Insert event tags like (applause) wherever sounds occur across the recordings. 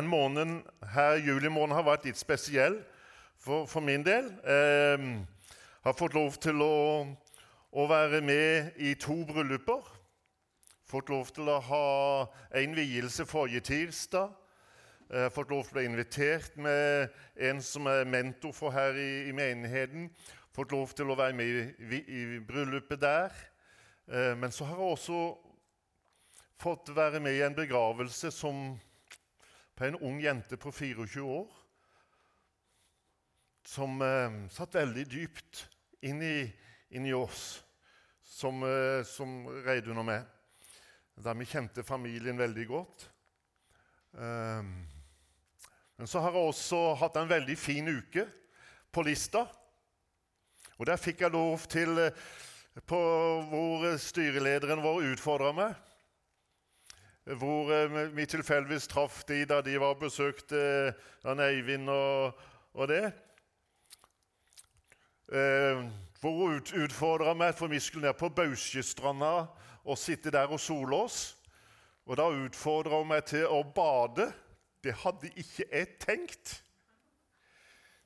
Den måneden her, julimåneden har vært litt spesiell for, for min del. Eh, har fått lov til å, å, være med i to brylluper. Fått lov til å ha en vielse forrige tirsdag. Eh, fått lov til å bli invitert med en som er mentor for her i, i menigheten. Fått lov til å være med i, i, i bryllupet der. Eh, men så har jeg også fått være med i en begravelse som på en ung jente på 24 år som eh, satt veldig dypt inn i oss, som, eh, som Reidun og meg. Der vi kjente familien veldig godt. Eh, men så har jeg også hatt en veldig fin uke på Lista. Og der fikk jeg lov til eh, på hvor styrelederen vår utfordra meg hvor eh, vi tilfeldigvis traff de da de var og besøkte eh, Eivind og, og det. Eh, hvor hun ut, utfordra meg, for vi skulle ned på Bausjestranda og sitte der og sole oss. Og da utfordra hun meg til å bade. Det hadde ikke jeg tenkt.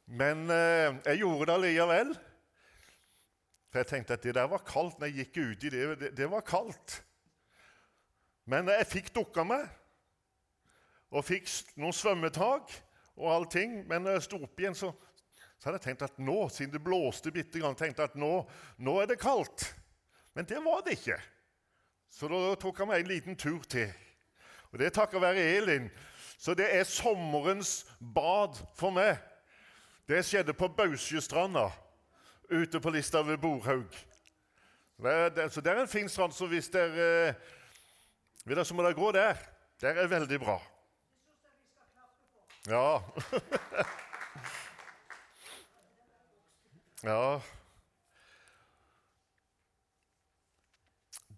Men eh, jeg gjorde det allikevel. For jeg tenkte at det der var kaldt. Når jeg gikk uti det, det, det var kaldt. Men jeg fikk dukka meg og fikk noen svømmetak og allting. Men når jeg sto opp igjen, så, så, hadde jeg tenkt at nå, siden det blåste bitte grann, tenkte at nå, nå er det kaldt. Men det var det ikke. Så da tok jeg meg en liten tur til. Og det er takket være Elin. Så det er sommerens bad for meg. Det skjedde på Bausjestranda ute på Lista ved Borhaug. Så det er en fin strand. Så hvis dere vil dere, så må dere gå der. Der er veldig bra. Ja. (laughs) ja.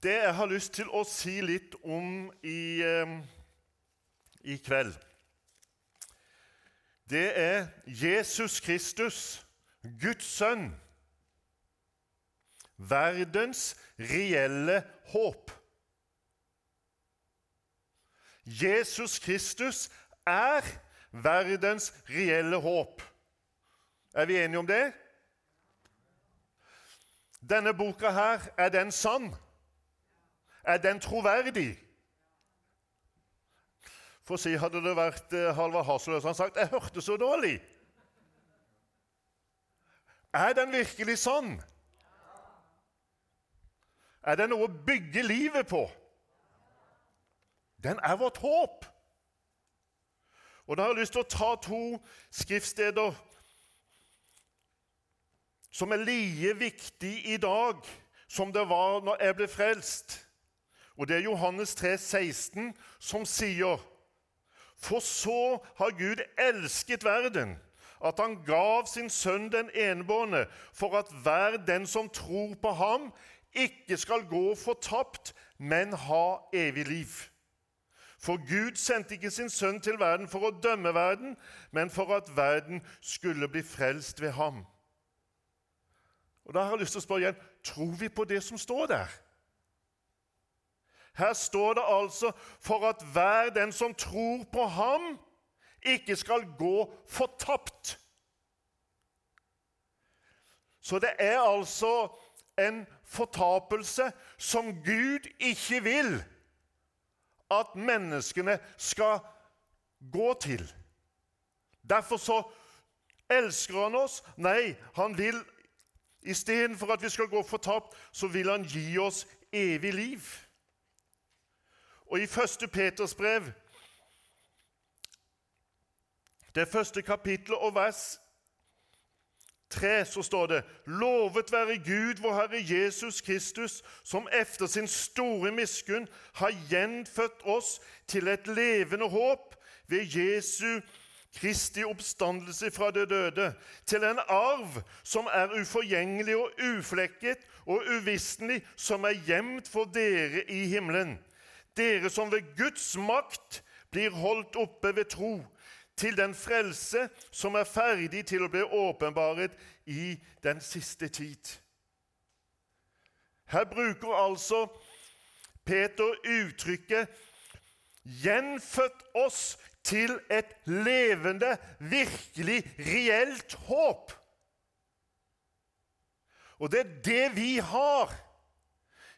Det jeg har lyst til å si litt om i, eh, i kveld, det er Jesus Kristus, Guds sønn, verdens reelle håp. Jesus Kristus er verdens reelle håp. Er vi enige om det? Denne boka her, er den sann? Er den troverdig? For å si, Hadde det vært uh, Halvard Hasløs han sagt 'Jeg hørte så dårlig'. Er den virkelig sann? Er det noe å bygge livet på? Den er vårt håp. Og da har jeg lyst til å ta to skriftsteder som er like viktige i dag som det var når jeg ble frelst. Og det er Johannes 3, 16, som sier For så har Gud elsket verden, at han gav sin sønn den enbårne, for at hver den som tror på ham, ikke skal gå fortapt, men ha evig liv. For Gud sendte ikke sin sønn til verden for å dømme verden, men for at verden skulle bli frelst ved ham. Og Da har jeg lyst til å spørre igjen tror vi på det som står der. Her står det altså for at hver den som tror på ham, ikke skal gå fortapt. Så det er altså en fortapelse som Gud ikke vil at menneskene skal gå til. Derfor så elsker han oss. Nei, han vil istedenfor at vi skal gå fortapt, så vil han gi oss evig liv. Og i første Peters brev, det første kapittelet og vers 3 så står det Lovet være Gud, vår Herre Jesus Kristus, som efter sin store miskunn har gjenfødt oss til et levende håp ved Jesu Kristi oppstandelse fra det døde, til en arv som er uforgjengelig og uflekket og uvisselig, som er gjemt for dere i himmelen. Dere som ved Guds makt blir holdt oppe ved tro til den frelse som er ferdig til å bli åpenbaret i den siste tid. Her bruker altså Peter uttrykket 'gjenfødt oss til et levende, virkelig, reelt håp. Og det er det vi har,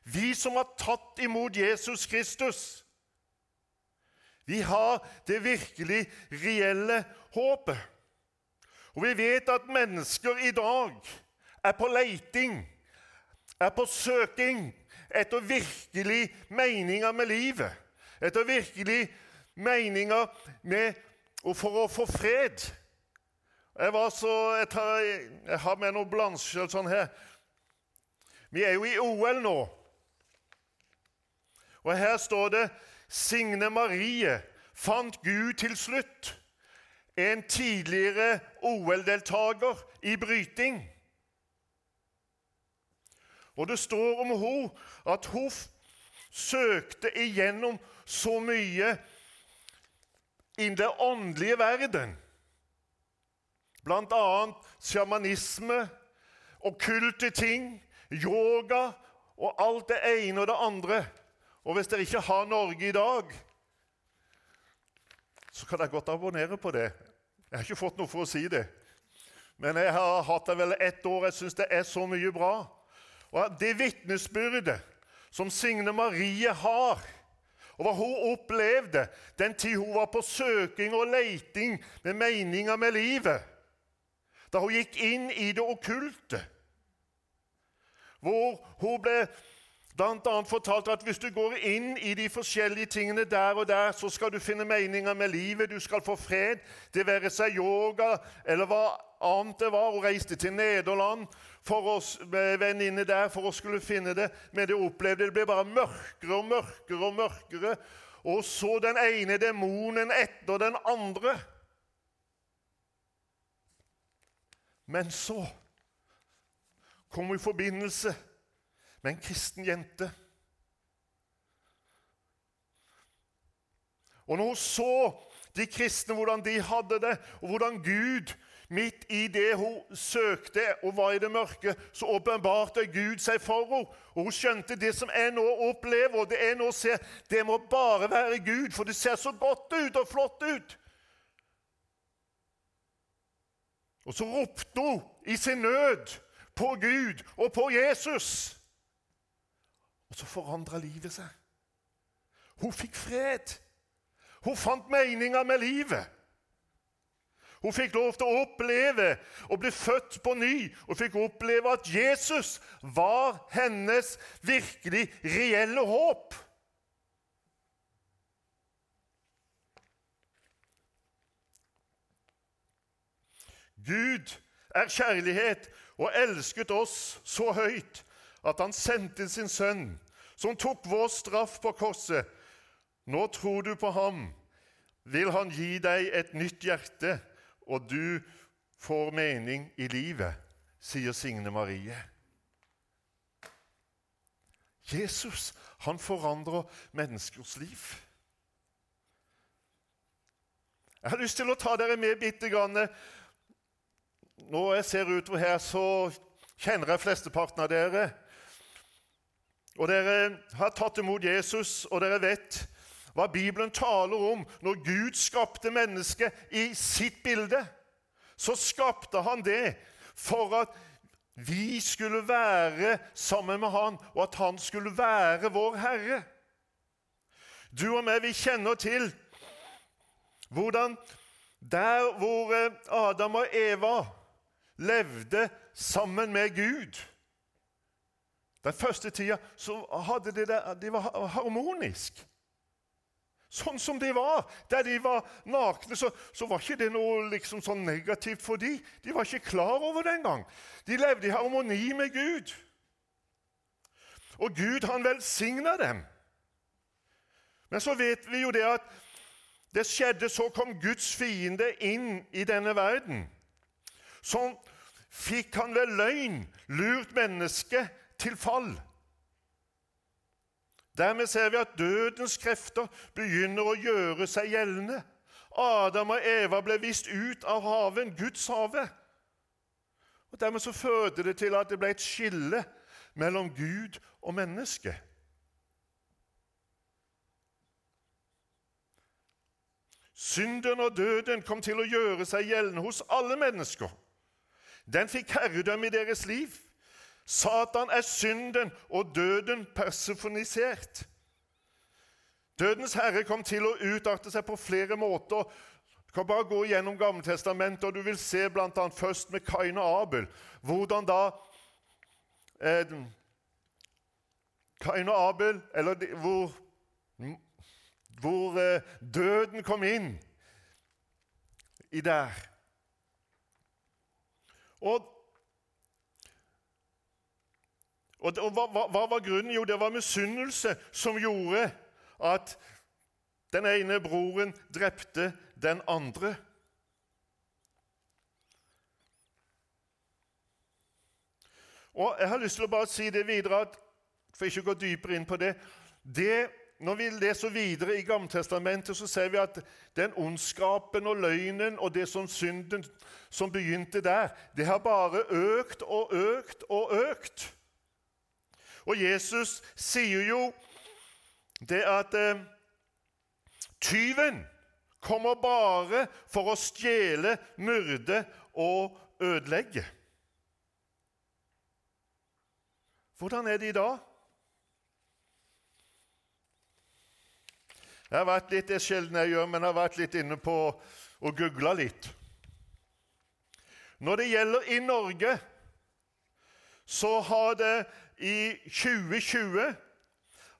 vi som har tatt imot Jesus Kristus. Vi har det virkelig reelle håpet. Og vi vet at mennesker i dag er på leiting, er på søking etter virkelig meninger med livet. Etter virkelig meninger med, og for å få fred. Jeg, så, jeg, tar, jeg har med noen blansjer sånn her. Vi er jo i OL nå. Og her står det Signe Marie fant Gud til slutt. En tidligere OL-deltaker i bryting. Og det står om hun at hun søkte igjennom så mye i den åndelige verden. Blant annet sjamanisme, okkulte ting, yoga og alt det ene og det andre. Og hvis dere ikke har Norge i dag, så kan dere godt abonnere på det. Jeg har ikke fått noe for å si det. Men jeg har hatt det vel ett år. Jeg syns det er så mye bra. Og Det vitnesbyrdet som Signe Marie har, og hva hun opplevde den tid hun var på søking og leiting med meninger med livet, da hun gikk inn i det okkulte, hvor hun ble bl.a. fortalte at hvis du går inn i de forskjellige tingene der og der, så skal du finne meninger med livet, du skal få fred, det være seg yoga eller hva annet det var. Hun reiste til Nederland for oss venninne der for å skulle finne det, men det opplevde det ble bare mørkere og mørkere og mørkere. Og så den ene demonen etter den andre. Men så kom hun i forbindelse med en kristen jente. Og når hun så de kristne, hvordan de hadde det, og hvordan Gud midt i det hun søkte og var i det mørke, så åpenbarte Gud seg for henne. Og hun skjønte det som jeg nå opplever, og det jeg nå ser, det må bare være Gud, for det ser så godt ut og flott ut. Og så ropte hun i sin nød på Gud og på Jesus. Og så forandra livet seg. Hun fikk fred. Hun fant meninga med livet. Hun fikk lov til å oppleve å bli født på ny og fikk oppleve at Jesus var hennes virkelig reelle håp. Gud er kjærlighet og elsket oss så høyt at han sendte sin sønn, som tok vår straff på korset. Nå tror du på ham, vil han gi deg et nytt hjerte, og du får mening i livet, sier Signe Marie. Jesus han forandrer menneskers liv. Jeg har lyst til å ta dere med bitte grann. Når jeg ser utover her, så kjenner jeg flesteparten av dere. Og dere har tatt imot Jesus, og dere vet hva Bibelen taler om. Når Gud skapte mennesket i sitt bilde, så skapte han det for at vi skulle være sammen med han, og at han skulle være vår Herre. Du og meg, vi kjenner til hvordan der hvor eh, Adam og Eva levde sammen med Gud den første tida så hadde de det, de var harmonisk. Sånn som de var. Der de var nakne, så, så var ikke det noe liksom sånn negativt for dem. De var ikke klar over det engang. De levde i harmoni med Gud. Og Gud, han velsigna dem. Men så vet vi jo det at det skjedde, så kom Guds fiende inn i denne verden. Så fikk han ved løgn lurt mennesket til fall. Dermed ser vi at dødens krefter begynner å gjøre seg gjeldende. Adam og Eva ble vist ut av haven, Guds hage. Og Dermed så førte det til at det ble et skille mellom Gud og menneske. Synden og døden kom til å gjøre seg gjeldende hos alle mennesker. Den fikk herredømme i deres liv. Satan er synden og døden personifisert. Dødens herre kom til å utarte seg på flere måter. Du kan bare gå gjennom Gammeltestamentet, og du vil se bl.a. først med Kain og Abel hvordan da eh, Kain og Abel, eller de, hvor, hvor eh, døden kom inn i der. Og og, og hva, hva, var grunnen? Jo, det var misunnelse som gjorde at den ene broren drepte den andre. Og Jeg har lyst til å bare si det videre, at, for ikke å gå dypere inn på det, det Når vi leser videre i Gammeltestamentet, så ser vi at den ondskapen og løgnen og det som synden som begynte der, det har bare økt og økt og økt. Og Jesus sier jo det at eh, tyven kommer bare for å stjele, myrde og ødelegge. Hvordan er det i dag? Jeg har vært litt, Det er sjelden jeg gjør, men jeg har vært litt inne på og googla litt. Når det gjelder i Norge, så har det i 2020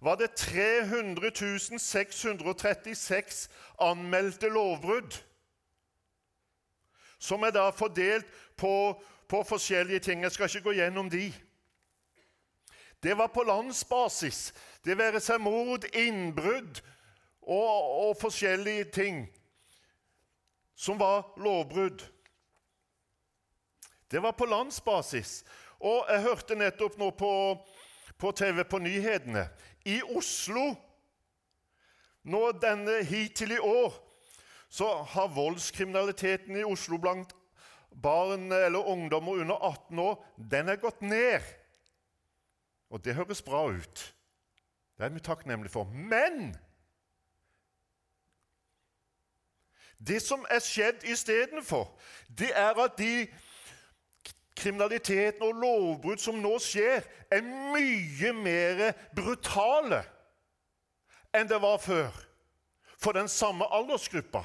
var det 300 636 anmeldte lovbrudd. Som er da fordelt på, på forskjellige ting. Jeg skal ikke gå gjennom de. Det var på landsbasis. Det være seg mord, innbrudd og, og forskjellige ting som var lovbrudd. Det var på landsbasis. Og jeg hørte nettopp nå på, på TV på nyhetene I Oslo nå denne hittil i år så har voldskriminaliteten i Oslo blant barn eller ungdommer under 18 år den er gått ned. Og det høres bra ut. Det er vi takknemlige for. Men det som er skjedd istedenfor, det er at de kriminaliteten og lovbrudd som nå skjer, er mye mer brutale enn det var før for den samme aldersgruppa.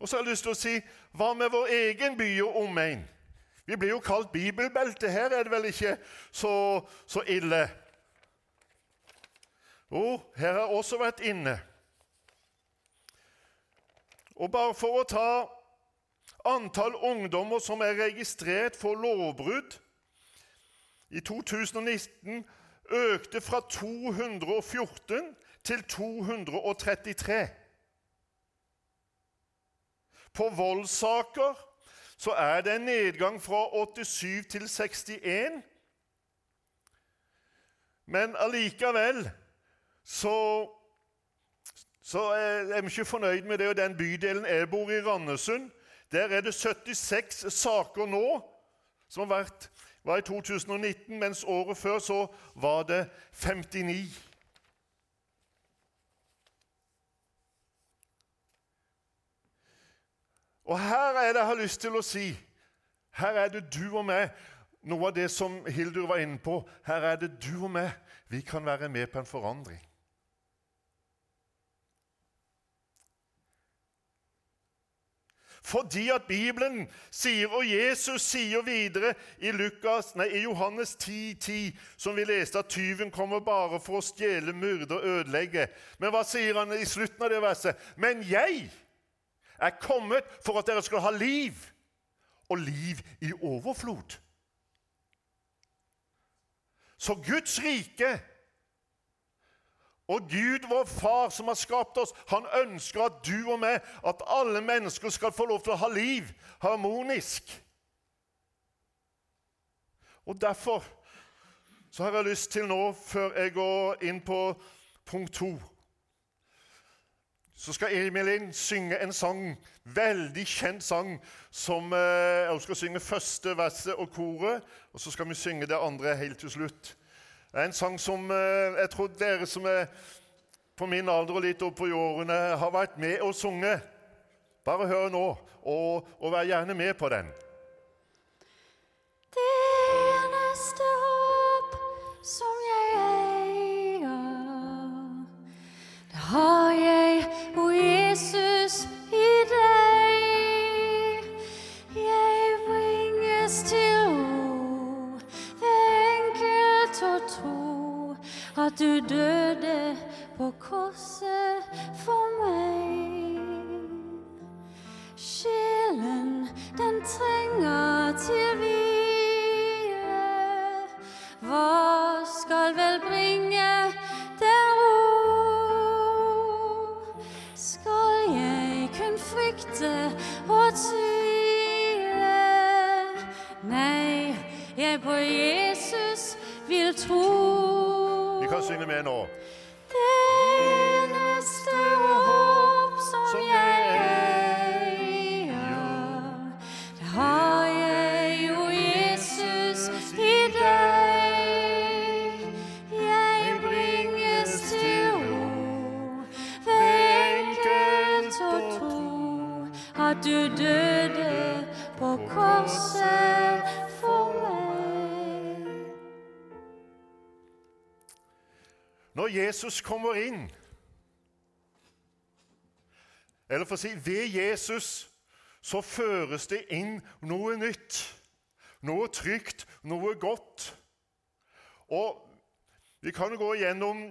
Og så har jeg lyst til å si hva med vår egen by og omegn? Vi blir jo kalt bibelbelte. Her er det vel ikke så, så ille? Jo, her har jeg også vært inne. Og bare for å ta antall ungdommer som er registrert for lovbrudd i 2019, økte fra 214 til 233. På voldssaker så er det en nedgang fra 87 til 61. Men allikevel så så er vi ikke fornøyd med det. og Den bydelen jeg bor i, Randesund, der er det 76 saker nå som har vært, var i 2019, mens året før så var det 59. Og her er det jeg har lyst til å si Her er det du og meg. Noe av det som Hildur var inne på. Her er det du og meg. Vi kan være med på en forandring. Fordi at Bibelen sier, og Jesus sier videre i, Lukas, nei, i Johannes 10, 10, som vi leste, at tyven kommer bare for å stjele, myrde og ødelegge. Men hva sier han i slutten av det verset? Men jeg er kommet for at dere skal ha liv, og liv i overflod. Så Guds rike og Gud, vår Far, som har skapt oss, han ønsker at du og meg, at alle mennesker skal få lov til å ha liv harmonisk. Og Derfor så har jeg lyst til nå, før jeg går inn på punkt to så skal Emilin synge en sang, veldig kjent sang, som Hun Jeg skal synge første verset og koret, og så skal vi synge det andre helt til slutt. Det er en sang som eh, jeg tror dere som er på min alder og litt oppå i årene, har vært med og sunget. Bare hør nå, og, og vær gjerne med på den. Det eneste håp som jeg eier, det har du døde på korset for meg. Sjelen, den trenger til hvile. Hva skal vel bringe der ro? Skal jeg kun frykte og tvile? Nei, jeg på Jesus vil tro. Vi kan synge med nå. Eneste håp som Som jeg jeg eier, det har jeg jo Jesus i deg. Jeg bringes til ro ved enkelt å tro at du døde på korset Når Jesus kommer inn Eller for å si ved Jesus så føres det inn noe nytt. Noe trygt, noe godt. Og Vi kan gå gjennom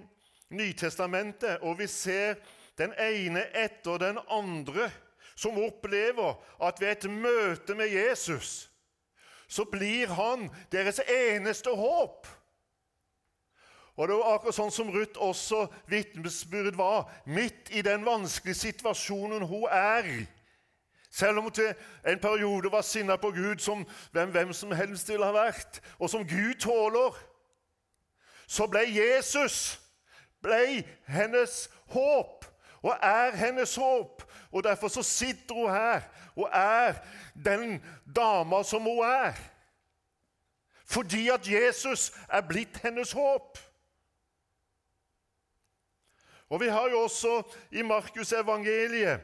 Nytestamentet, og vi ser den ene etter den andre som opplever at ved et møte med Jesus så blir han deres eneste håp. Og det var akkurat sånn som Ruth også vitnesbyrd var, midt i den vanskelige situasjonen hun er. Selv om hun til en periode var sinna på Gud, som hvem, hvem som helst ville ha vært, og som Gud tåler, så ble Jesus ble hennes håp og er hennes håp. Og Derfor så sitter hun her og er den dama som hun er. Fordi at Jesus er blitt hennes håp. Og Vi har jo også i Markus evangeliet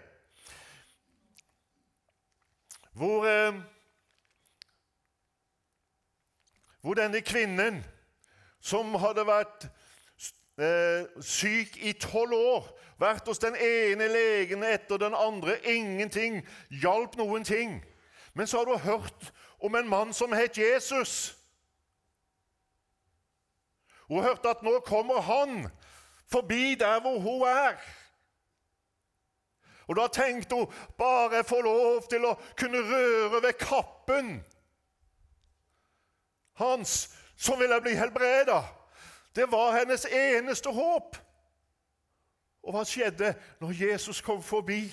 hvor, eh, hvor denne kvinnen som hadde vært eh, syk i tolv år, vært hos den ene legen etter den andre, ingenting hjalp noen ting. Men så har du hørt om en mann som het Jesus. Hun hørte at nå kommer han forbi der hvor hun er. Og da tenkte hun bare få lov til å kunne røre ved kappen hans, så vil jeg bli helbreda. Det var hennes eneste håp. Og hva skjedde når Jesus kom forbi?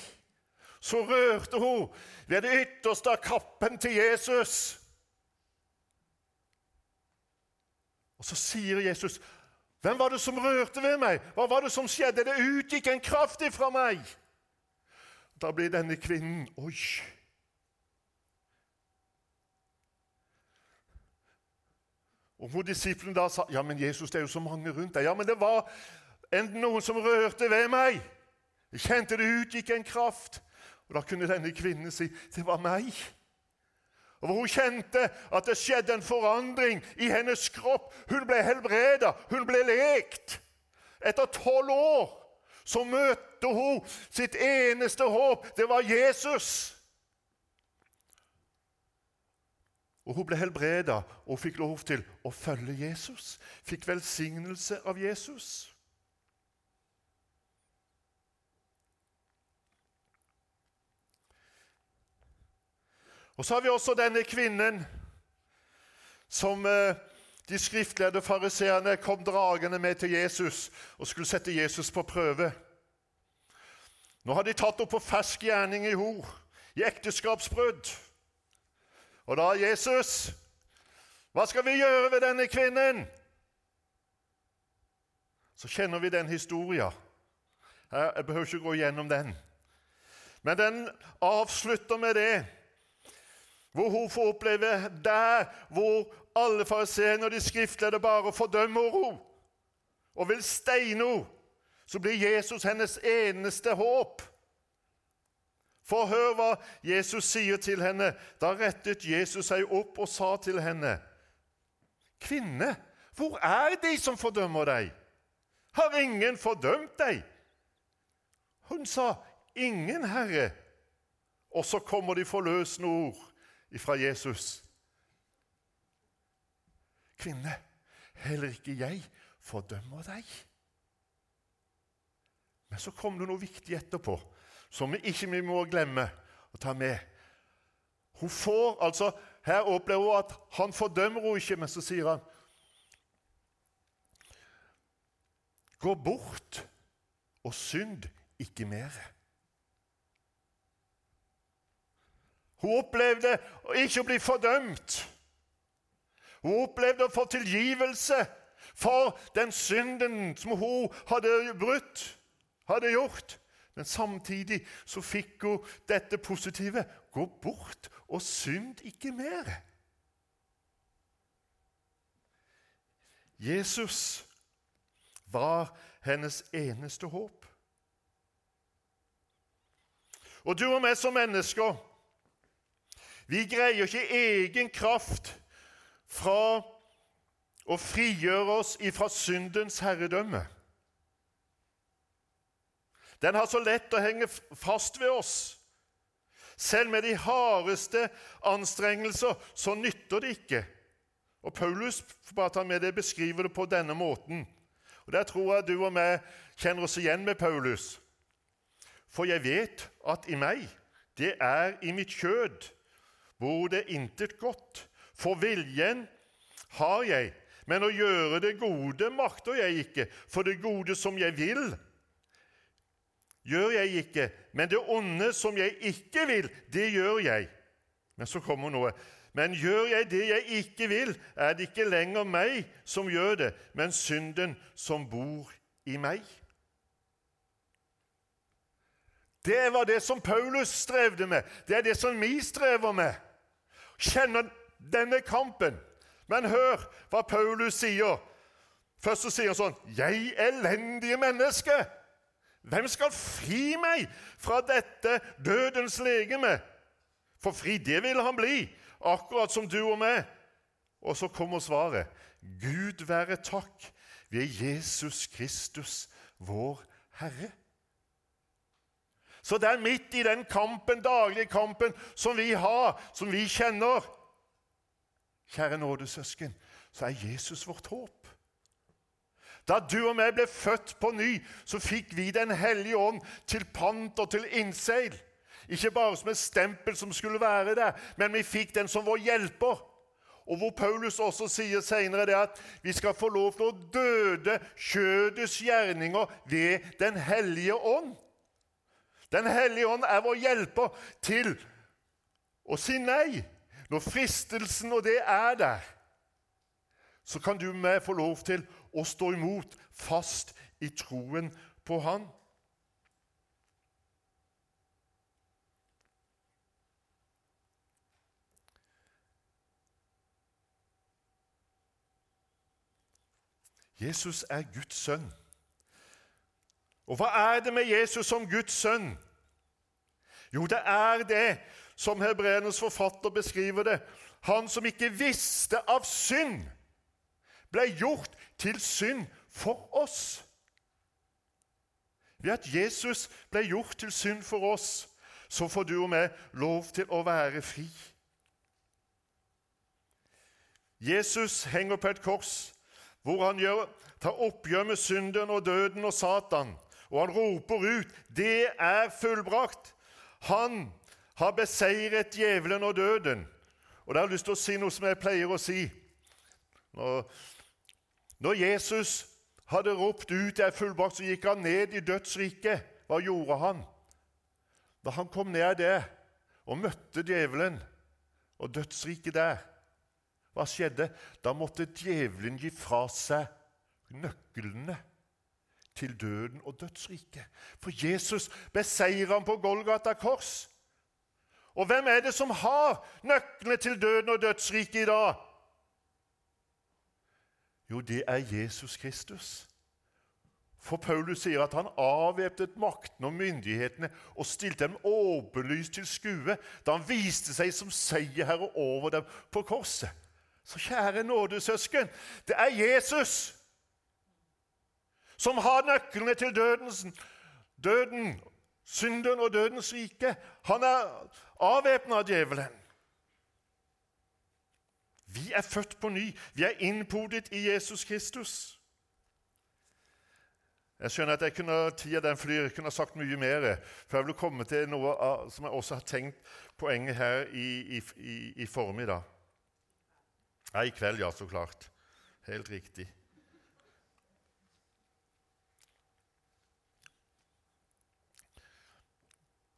Så rørte hun ved det ytterste av kappen til Jesus. Og så sier Jesus, 'Hvem var det som rørte ved meg?' 'Hva var det som skjedde?' 'Det utgikk en kraft ifra meg.' Da blir denne kvinnen Oi! Og hvor disiplene da sa, 'Ja, men Jesus, det er jo så mange rundt deg.' 'Ja, men det var enten noen som rørte ved meg.' 'Jeg kjente det utgikk en kraft.' Og Da kunne denne kvinnen si, 'Det var meg.' Og hvor Hun kjente at det skjedde en forandring i hennes kropp. Hun ble helbreda, hun ble lekt. Etter tolv år så møtte hun sitt eneste håp. Det var Jesus. Og Hun ble helbreda og fikk lov til å følge Jesus. Fikk velsignelse av Jesus. Og Så har vi også denne kvinnen som eh, de skriftlærde fariseerne kom dragende med til Jesus og skulle sette Jesus på prøve. Nå har de tatt opp på fersk gjerning i hor, i ekteskapsbrudd. Og da, Jesus, hva skal vi gjøre ved denne kvinnen? Så kjenner vi den historien. Jeg behøver ikke gå gjennom den. Men den avslutter med det hvor hun får oppleve der hvor alle fariseerne og de skriftlærde bare fordømmer henne og vil steine henne, så blir Jesus hennes eneste håp. For hør hva Jesus sier til henne. Da rettet Jesus seg opp og sa til henne.: Kvinne, hvor er de som fordømmer deg? Har ingen fordømt deg? Hun sa, Ingen, Herre. Og så kommer de forløsende ord fra Jesus. Kvinne, heller ikke jeg fordømmer deg. Men så kom det noe viktig etterpå, som vi ikke må glemme å ta med. Hun får, altså, Her opplever hun at han fordømmer henne ikke, men så sier han Gå bort og synd ikke mer. Hun opplevde ikke å bli fordømt. Hun opplevde å få tilgivelse for den synden som hun hadde brutt, hadde gjort. Men samtidig så fikk hun dette positive. Gå bort og synd ikke mer. Jesus var hennes eneste håp. Og du og meg som mennesker, vi greier ikke egen kraft fra å frigjøre oss ifra syndens herredømme. Den har så lett å henge fast ved oss. Selv med de hardeste anstrengelser så nytter det ikke. Og Paulus bare ta med det, beskriver det på denne måten. Og Der tror jeg du og meg kjenner oss igjen med Paulus. For jeg vet at i meg, det er i mitt kjød, bor det intet godt. For viljen har jeg, men å gjøre det gode makter jeg ikke. For det gode som jeg vil, gjør jeg ikke. Men det onde som jeg ikke vil, det gjør jeg. Men så kommer noe. Men gjør jeg det jeg ikke vil, er det ikke lenger meg som gjør det, men synden som bor i meg. Det var det som Paulus strevde med. Det er det som vi strever med. Kjenner denne kampen. Men hør hva Paulus sier. Først så sier han sånn 'Jeg elendige menneske'. Hvem skal fri meg fra dette dødens legeme? For fri, det vil han bli akkurat som du og meg. Og så kommer svaret. Gud være takk ved Jesus Kristus, vår Herre. Så det er midt i den kampen, daglige kampen som vi har, som vi kjenner Kjære nådesøsken, så er Jesus vårt håp. Da du og meg ble født på ny, så fikk vi Den hellige ånd til pant og til innseil. Ikke bare som et stempel som skulle være der, men vi fikk den som vår hjelper. Og hvor Paulus også sier senere at vi skal få lov til å døde kjødets gjerninger ved Den hellige ånd. Den hellige ånd er vår hjelper til å si nei når fristelsen og det er der. Så kan du med få lov til å stå imot fast i troen på Han. Jesus er Guds sønn. Og hva er det med Jesus som Guds sønn? Jo, det er det som hebreernes forfatter beskriver det. Han som ikke visste av synd, ble gjort til synd for oss. Ved at Jesus ble gjort til synd for oss, så får du og meg lov til å være fri. Jesus henger på et kors hvor han gjør, tar oppgjør med synden og døden og Satan. Og han roper ut 'Det er fullbrakt'. Han har beseiret djevelen og døden. Og da har jeg lyst til å si noe som jeg pleier å si. Når, når Jesus hadde ropt ut 'Det er fullbrakt', så gikk han ned i dødsriket. Hva gjorde han? Da han kom ned der og møtte djevelen og dødsriket der, hva skjedde? Da måtte djevelen gi fra seg nøklene til døden og dødsriket. For Jesus beseirer ham på Golgata kors. Og hvem er det som har nøklene til døden og dødsriket i dag? Jo, det er Jesus Kristus. For Paulus sier at han avvæpnet makten og myndighetene og stilte dem åpenlyst til skue da han viste seg som seierherre over dem på korset. Så kjære nådesøsken, det er Jesus som har nøklene til dødens, døden, synden og dødens rike. Han er avvæpna av djevelen. Vi er født på ny. Vi er innpodet i Jesus Kristus. Jeg skjønner at jeg kunne, tida den flyr, kunne sagt mye mer, for jeg vil komme til noe av, som jeg også har tenkt poenget her i, i, i formiddag. Nei, i kveld, ja, så klart. Helt riktig.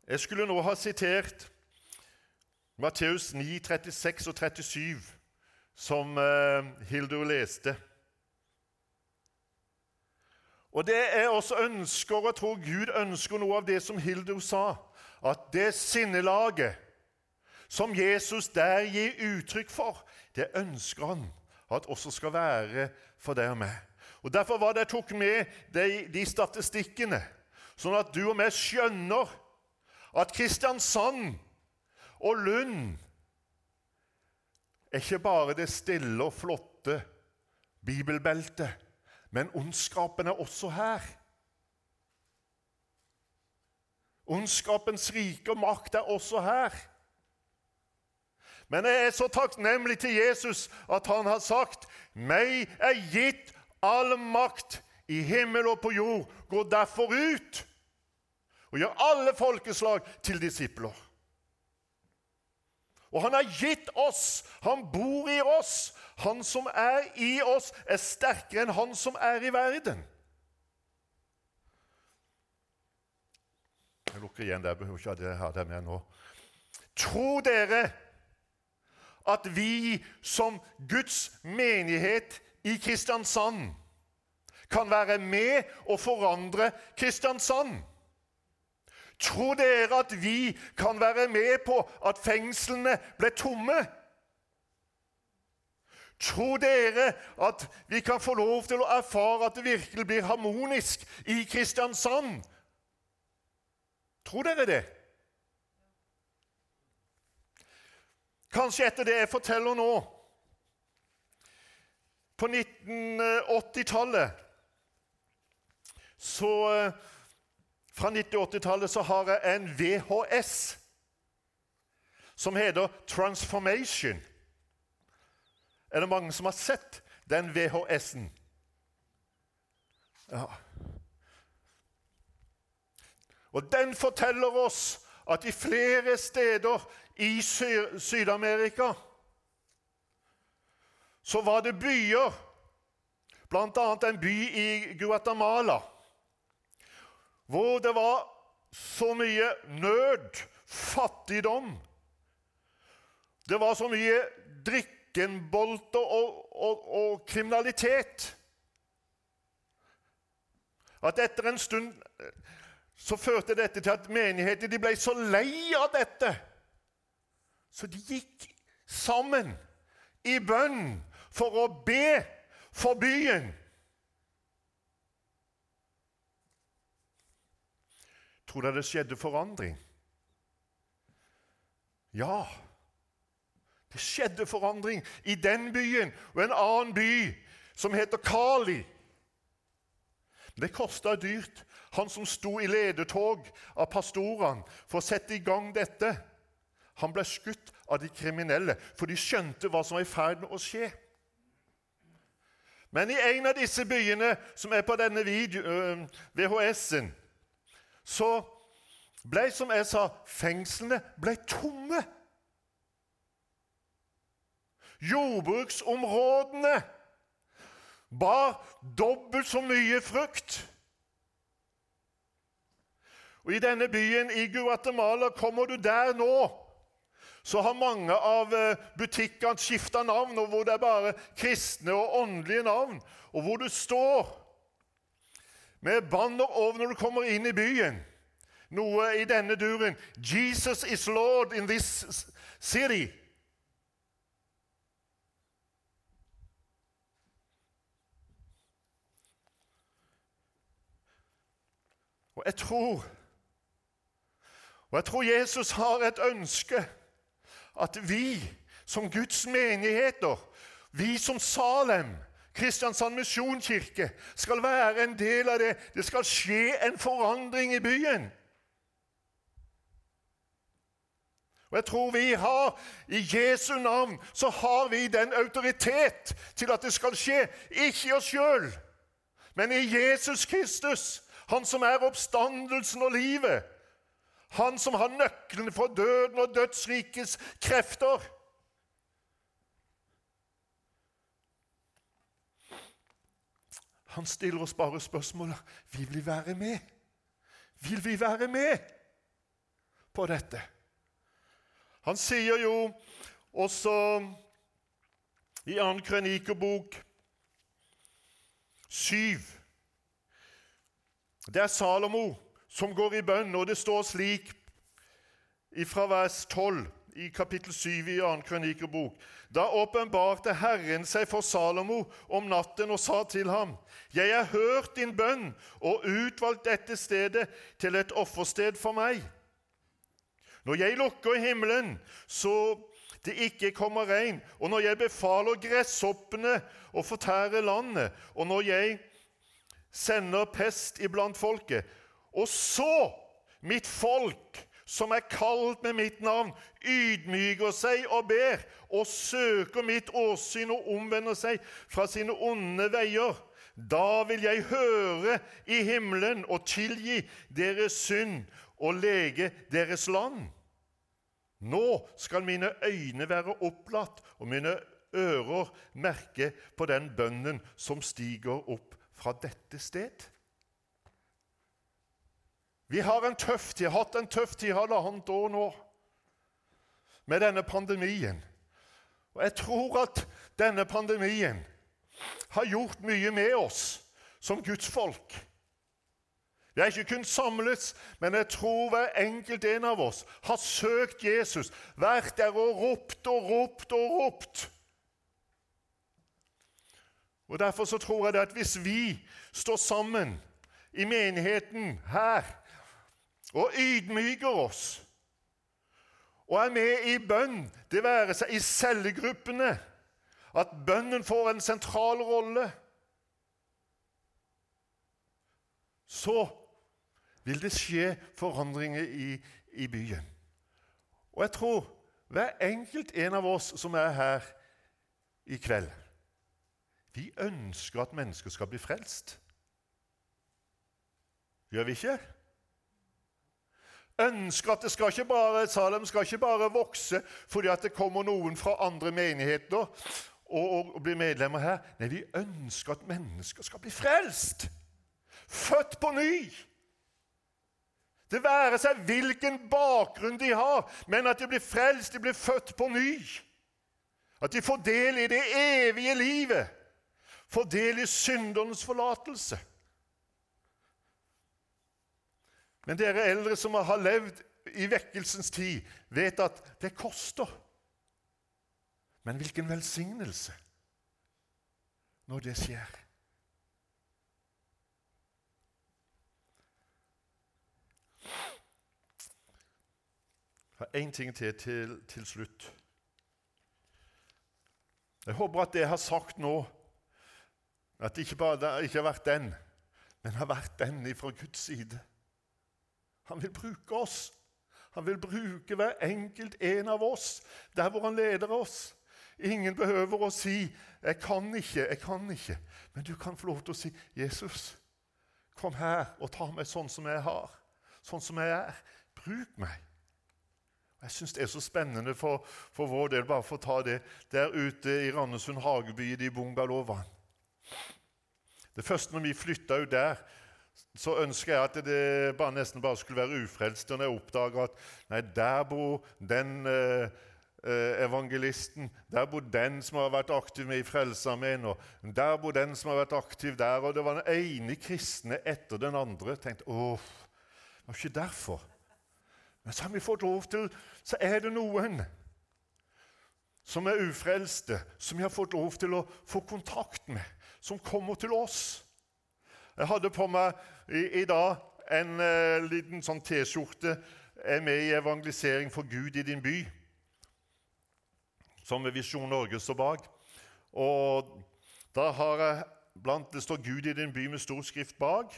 Jeg skulle nå ha sitert Matteus 9, 36 og 37, som eh, Hildur leste. Og det er også ønsker, og jeg tror Gud ønsker noe av det som Hildur sa, at det sinnelaget som Jesus der gir uttrykk for, det ønsker han at også skal være for deg og meg. Og Derfor var det jeg tok med de, de statistikkene, sånn at du og jeg skjønner at Kristiansand og Lund er ikke bare det stille og flotte bibelbeltet, men ondskapen er også her. Ondskapens rike og makt er også her. Men jeg er så takknemlig til Jesus at han har sagt, 'Meg er gitt all makt i himmel og på jord.' Gå derfor ut og gjør alle folkeslag til disipler. Og han har gitt oss, han bor i oss. Han som er i oss, er sterkere enn han som er i verden. Jeg lukker igjen der. Behøver ikke ha det med nå. Tror dere at vi som Guds menighet i Kristiansand kan være med og forandre Kristiansand? Tror dere at vi kan være med på at fengslene ble tomme? Tror dere at vi kan få lov til å erfare at det virkelig blir harmonisk i Kristiansand? Tror dere det? Kanskje etter det jeg forteller nå På 1980-tallet så fra 1980-tallet så har jeg en VHS som heter Transformation. Er det mange som har sett den VHS-en? Ja. Og den forteller oss at i flere steder i Syd-Amerika så var det byer, bl.a. en by i Guatemala hvor det var så mye nød, fattigdom Det var så mye drikkenbolter og, og, og kriminalitet at etter en stund så førte dette til at menigheter de ble så lei av dette. Så de gikk sammen i bønn for å be for byen. Tror dere det skjedde forandring? Ja, det skjedde forandring i den byen og en annen by som heter Kali. Det kosta dyrt. Han som sto i ledetog av pastorene for å sette i gang dette, han ble skutt av de kriminelle, for de skjønte hva som var i ferd med å skje. Men i en av disse byene som er på denne VHS-en, så ble, som jeg sa, fengslene ble tomme. Jordbruksområdene bar dobbelt så mye frukt. Og I denne byen i Guatemala kommer du der nå, så har mange av eh, butikkene skifta navn, og hvor det er bare kristne og åndelige navn, og hvor du står med banner over når du kommer inn i byen. Noe i denne duren. 'Jesus is Lord in this city'. Og jeg tror Og jeg tror Jesus har et ønske at vi som Guds menigheter, vi som Salem, Kristiansand misjonskirke, skal være en del av det. Det skal skje en forandring i byen. Og jeg tror vi har, I Jesu navn så har vi den autoritet til at det skal skje. Ikke i oss sjøl, men i Jesus Kristus. Han som er oppstandelsen og livet. Han som har nøkkelen for døden og dødsrikets krefter. Han stiller oss bare spørsmålet vil vi være med. Vil vi være med på dette? Han sier jo også i 2. Krønikerbok 7 Det er Salomo som går i bønn, og det står slik fra vers 12 i kapittel 7 i 2. Krønikerbok. Da åpenbarte Herren seg for Salomo om natten og sa til ham:" Jeg har hørt din bønn og utvalgt dette stedet til et offersted for meg. Når jeg lukker himmelen så det ikke kommer regn, og når jeg befaler gresshoppene å fortære landet, og når jeg sender pest iblant folket, og så mitt folk, som er kalt med mitt navn, ydmyker seg og ber og søker mitt åsyn og omvender seg fra sine onde veier, da vil jeg høre i himmelen og tilgi deres synd og lege deres land. Nå skal mine øyne være opplatt og mine ører merke på den bønnen som stiger opp fra dette sted. Vi har en tøff tid, hatt en tøff tid halvannet år nå med denne pandemien. Og jeg tror at denne pandemien har gjort mye med oss som Guds folk. Vi har ikke kunnet samles, men jeg tror hver enkelt en av oss har søkt Jesus, vært der og ropt og ropt og ropt. Og Derfor så tror jeg at hvis vi står sammen i menigheten her og ydmyker oss og er med i bønn, det være seg i cellegruppene, at bønnen får en sentral rolle, så vil det skje forandringer i, i byen. Og jeg tror hver enkelt en av oss som er her i kveld, vi ønsker at mennesker skal bli frelst. Gjør vi ikke? Ønsker at det skal ikke bare, Salem skal ikke bare vokse fordi at det kommer noen fra andre menigheter og, og, og blir medlemmer her. Nei, vi ønsker at mennesker skal bli frelst. Født på ny. Det være seg hvilken bakgrunn de har, men at de blir frelst, de blir født på ny. At de får del i det evige livet, får del i syndernes forlatelse. Men dere eldre som har levd i vekkelsens tid, vet at det koster. Men hvilken velsignelse når det skjer. Jeg har én ting til, til til slutt. Jeg håper at det jeg har sagt nå, at det ikke bare det ikke har vært den, men har vært den fra Guds side. Han vil bruke oss. Han vil bruke hver enkelt en av oss der hvor han leder oss. Ingen behøver å si 'Jeg kan ikke, jeg kan ikke', men du kan få lov til å si 'Jesus, kom her og ta meg sånn som jeg har, sånn som jeg er. Bruk meg'. Jeg syns det er så spennende for, for, vår del, bare for å ta det, der ute i Randesund hageby, i de bungalowene. Det første når vi flytta ut der, så ønsker jeg at det bare, nesten bare skulle være ufrelst. Når jeg oppdager at nei, der bor den eh, eh, evangelisten, der bor den som har vært aktiv med i Frelsesarmeen, og der bor den som har vært aktiv der. Og det var den ene kristne etter den andre. Jeg tenkte, åh, det var ikke derfor. Men så har vi fått lov til, så er det noen som er ufrelste, som vi har fått lov til å få kontakt med, som kommer til oss. Jeg hadde på meg i, i dag en eh, liten sånn T-skjorte er med i evangelisering for Gud i din by, som Visjon Norge står bak. Og da har jeg blant, Det står 'Gud i din by' med stor skrift bak.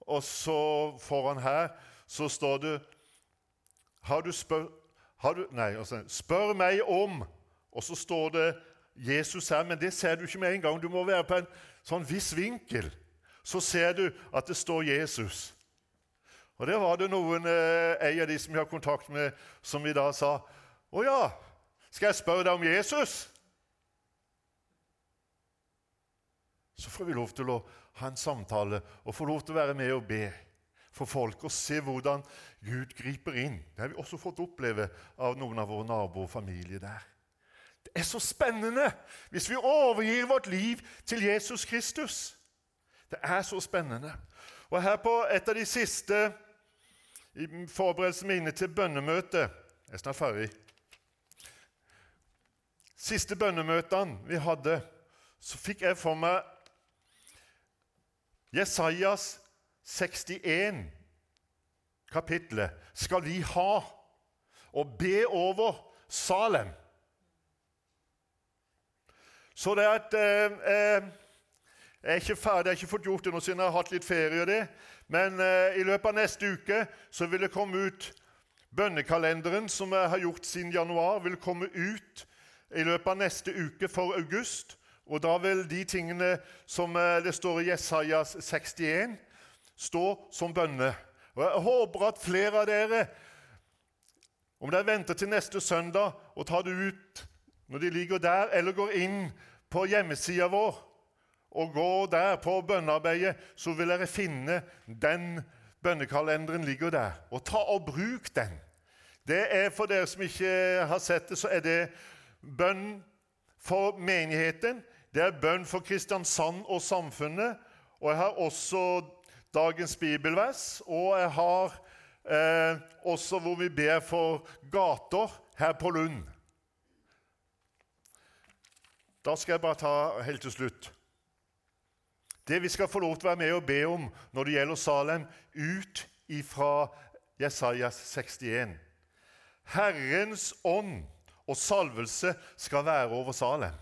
Og så foran her så står det har du spør, har du, nei, altså, 'Spør meg om' Og så står det Jesus her, men det ser du ikke med en gang. Du må være på en sånn viss vinkel. Så ser du at det står Jesus. Og Der var det noen, eh, en av de som vi har kontakt med, som i dag sa 'Å ja, skal jeg spørre deg om Jesus?' Så får vi lov til å ha en samtale og få lov til å være med og be for folk og se hvordan Gud griper inn. Det har vi også fått oppleve av noen av våre naboer og familie der. Det er så spennende hvis vi overgir vårt liv til Jesus Kristus. Det er så spennende. Og her på et av de siste forberedelsene mine til bønnemøtet Jeg er snart ferdig. Siste bønnemøtene vi hadde, så fikk jeg for meg Jesajas 61 kapitlet skal vi ha og be over Salem. Så det er at eh, eh, Jeg er ikke ferdig, jeg har ikke fått gjort det nå siden jeg har hatt litt ferie. og det, Men eh, i løpet av neste uke så vil det komme ut bønnekalenderen som jeg har gjort siden januar. vil komme ut i løpet av neste uke for august. Og da vil de tingene som eh, det står i Jesajas 61, stå som bønne. Og Jeg håper at flere av dere, om dere venter til neste søndag og tar det ut når de ligger der, eller går inn på hjemmesida vår og gå der på bønnearbeidet, så vil dere finne den bønnekalenderen ligger der. Og ta og bruk den. Det er For dere som ikke har sett det, så er det bønn for menigheten. Det er bønn for Kristiansand og samfunnet. Og jeg har også dagens bibelvers, og jeg har eh, også hvor vi ber for gater her på Lund. Da skal jeg bare ta helt til slutt Det vi skal få lov til å være med og be om når det gjelder Salem, ut ifra Jesajas 61. Herrens ånd og salvelse skal være over Salem.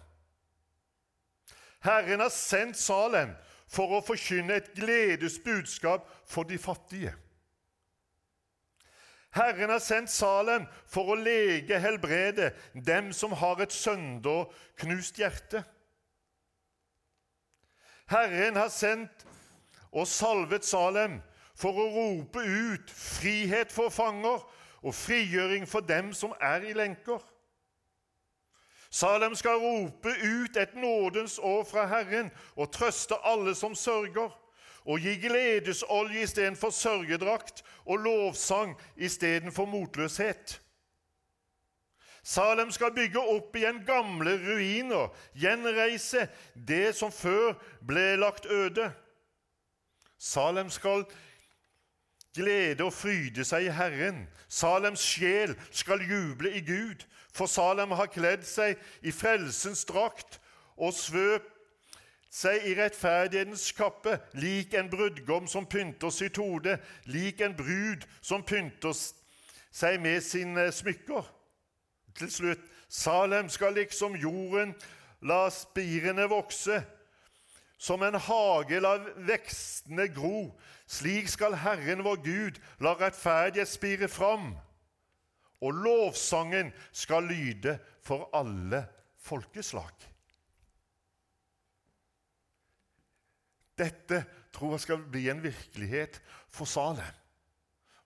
Herren har sendt Salem for å forkynne et gledesbudskap for de fattige. Herren har sendt Salem for å lege, helbrede dem som har et sønderknust hjerte. Herren har sendt og salvet Salem for å rope ut frihet for fanger og frigjøring for dem som er i lenker. Salem skal rope ut et nådens år fra Herren og trøste alle som sørger, og gi gledesolje istedenfor sørgedrakt og lovsang istedenfor motløshet. Salem skal bygge opp igjen gamle ruiner, gjenreise det som før ble lagt øde. Salem skal glede og fryde seg i Herren. Salems sjel skal juble i Gud. For Salem har kledd seg i frelsens drakt og svøp seg i rettferdighetens kappe, lik en brudgom som pynter sitt hode, lik en brud som pynter seg med sine smykker. Til slutt Salem skal liksom jorden la spirene vokse, som en hage la vekstene gro. Slik skal Herren vår Gud la rettferdighet spire fram og lovsangen skal lyde for alle folkeslag. Dette tror jeg skal bli en virkelighet for Salem.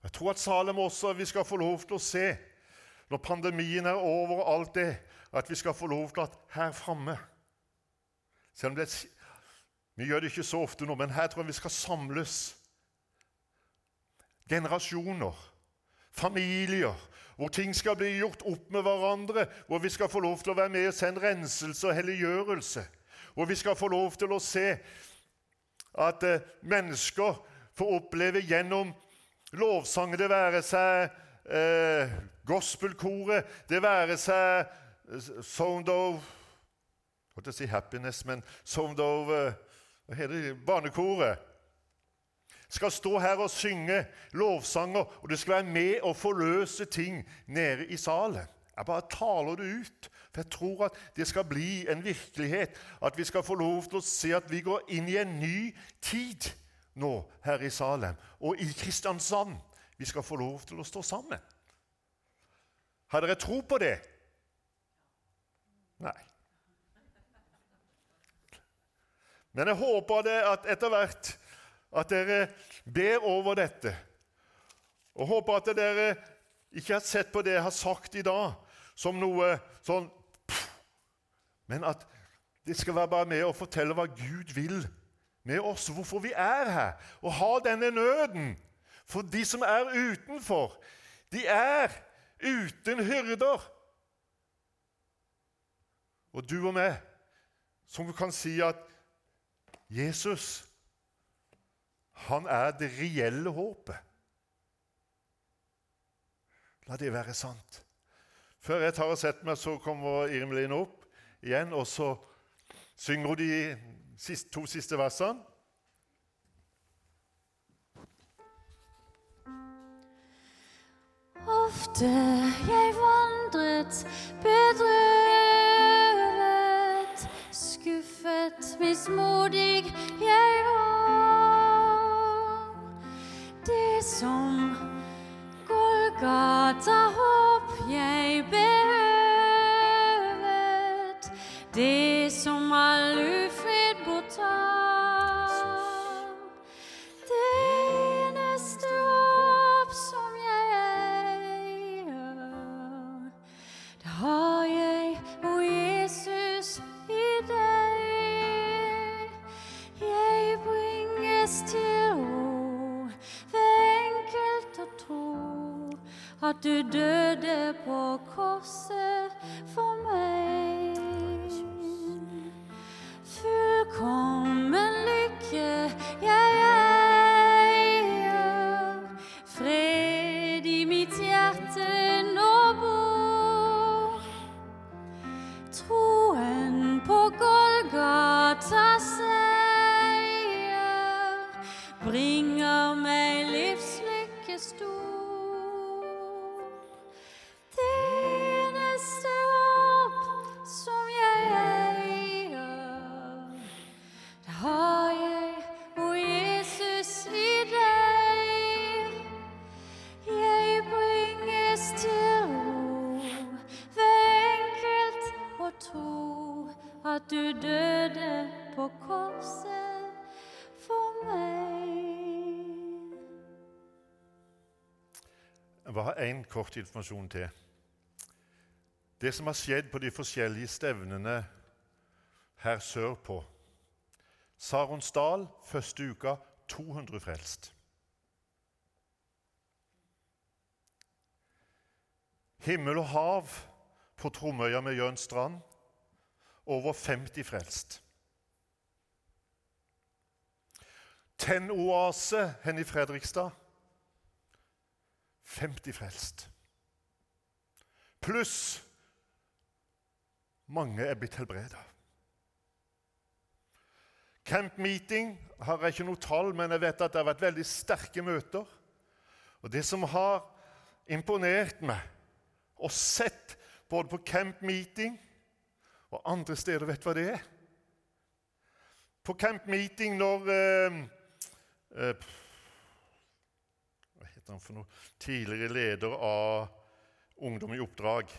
Jeg tror at Salem også vi skal få lov til å se, når pandemien er over og alt det, at vi skal få lov til at her framme Selv om det, vi gjør det ikke så ofte nå, men her tror jeg vi skal samles. Generasjoner, familier, hvor ting skal bli gjort opp med hverandre, hvor vi skal få lov til å være med og se en renselse og helliggjørelse. Hvor vi skal få lov til å se at eh, mennesker får oppleve gjennom lovsanger, det være seg eh, gospelkoret, det være seg Sound of Holdt jeg å si happiness, men Sound of eh, Hva heter det? Barnekoret. skal stå her og synge lovsanger, og du skal være med og forløse ting nede i salen. Jeg bare taler det ut, for jeg tror at det skal bli en virkelighet. At vi skal få lov til å se at vi går inn i en ny tid nå her i Salem og i Kristiansand. Vi skal få lov til å stå sammen. Har dere tro på det? Nei. Men jeg håper det at etter hvert at dere ber over dette. Og håper at dere ikke har sett på det jeg har sagt i dag, som noe sånn Men at det skal være bare med å fortelle hva Gud vil med oss, hvorfor vi er her, og har denne nøden. For de som er utenfor, de er uten hyrder. Og du og meg, som kan si at Jesus, han er det reelle håpet. La det være sant. Før jeg tar og setter meg, så kommer Irmelin opp igjen, og så synger hun de to siste versene. Ofte jeg vandret bedrøvet, skuffet, mismodig jeg var. Det som Golgata håp jeg du døde på korset for meg. At du døde på korset for meg. Jeg bare har én kort informasjon til. Det som har skjedd på de forskjellige stevnene her sørpå Saronsdal første uka 200 frelst. Himmel og hav på Tromøya med Jørn Strand over 50 frelst. Tennoase hen i Fredrikstad 50 frelst. Pluss mange er blitt helbreda. Camp meeting har jeg ikke noe tall, men jeg vet at det har vært veldig sterke møter. Og det som har imponert meg og sett både på camp meeting og andre steder, vet du hva det er? På camp meeting når eh, eh, Hva heter han for noe? Tidligere leder av Ungdom i oppdrag.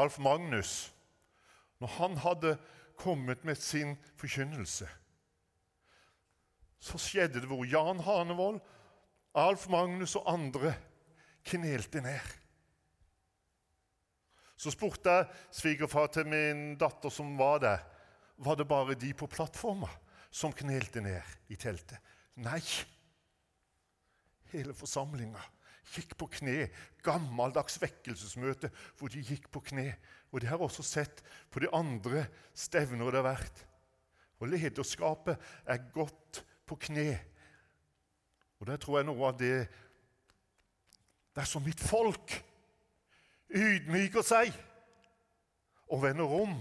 Alf Magnus. Når han hadde kommet med sin forkynnelse, så skjedde det hvor Jan Hanevold, Alf Magnus og andre knelte ned. Så spurte jeg svigerfar til min datter som var der, var det bare de på plattforma som knelte ned i teltet. Nei. Hele forsamlinga gikk på kne. Gammeldags vekkelsesmøte hvor de gikk på kne. Og det har også sett på de andre stevner det har vært. Og lederskapet er godt på kne. Og der tror jeg noe av det er som mitt folk ydmyker seg og vender om,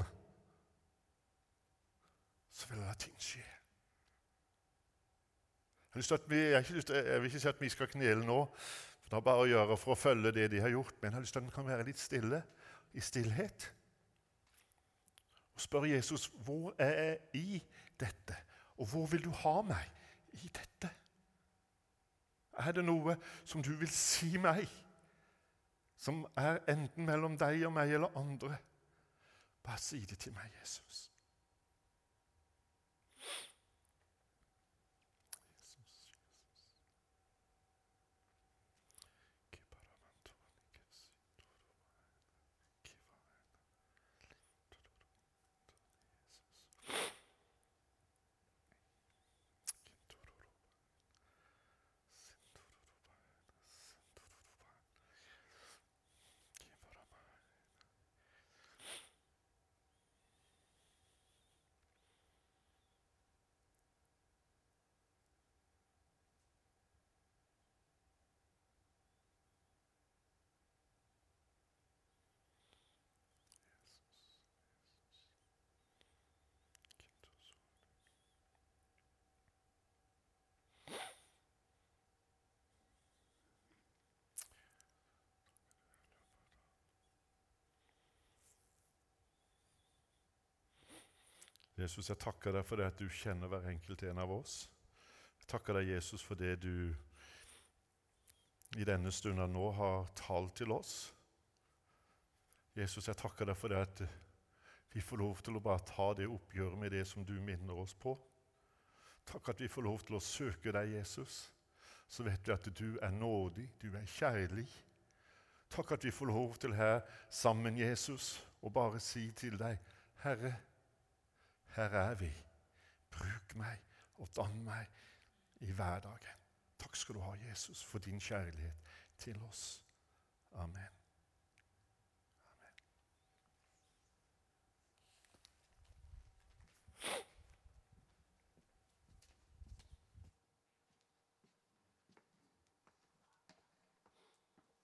så vil det ting skje. Jeg, vi, jeg, jeg vil ikke si at vi skal knele nå, for det er bare å gjøre for å følge det de har gjort. Men jeg har lyst til at vi kan være litt stille, i stillhet. Og spørre Jesus hvor er jeg i dette, og hvor vil du ha meg i dette? Er det noe som du vil si meg, som er enten mellom deg og meg eller andre? Bare si det til meg, Jesus. Jesus, jeg takker deg for det at du kjenner hver enkelt en av oss. Jeg takker deg, Jesus, for det du i denne stunden nå har talt til oss. Jesus, jeg takker deg for det at vi får lov til å bare ta det oppgjøret med det som du minner oss på. Takk at vi får lov til å søke deg, Jesus. Så vet vi at du er nådig, du er kjærlig. Takk at vi får lov til her sammen, Jesus, å bare si til deg, Herre, her er vi. Bruk meg og dann meg i hverdagen. Takk skal du ha, Jesus, for din kjærlighet til oss. Amen.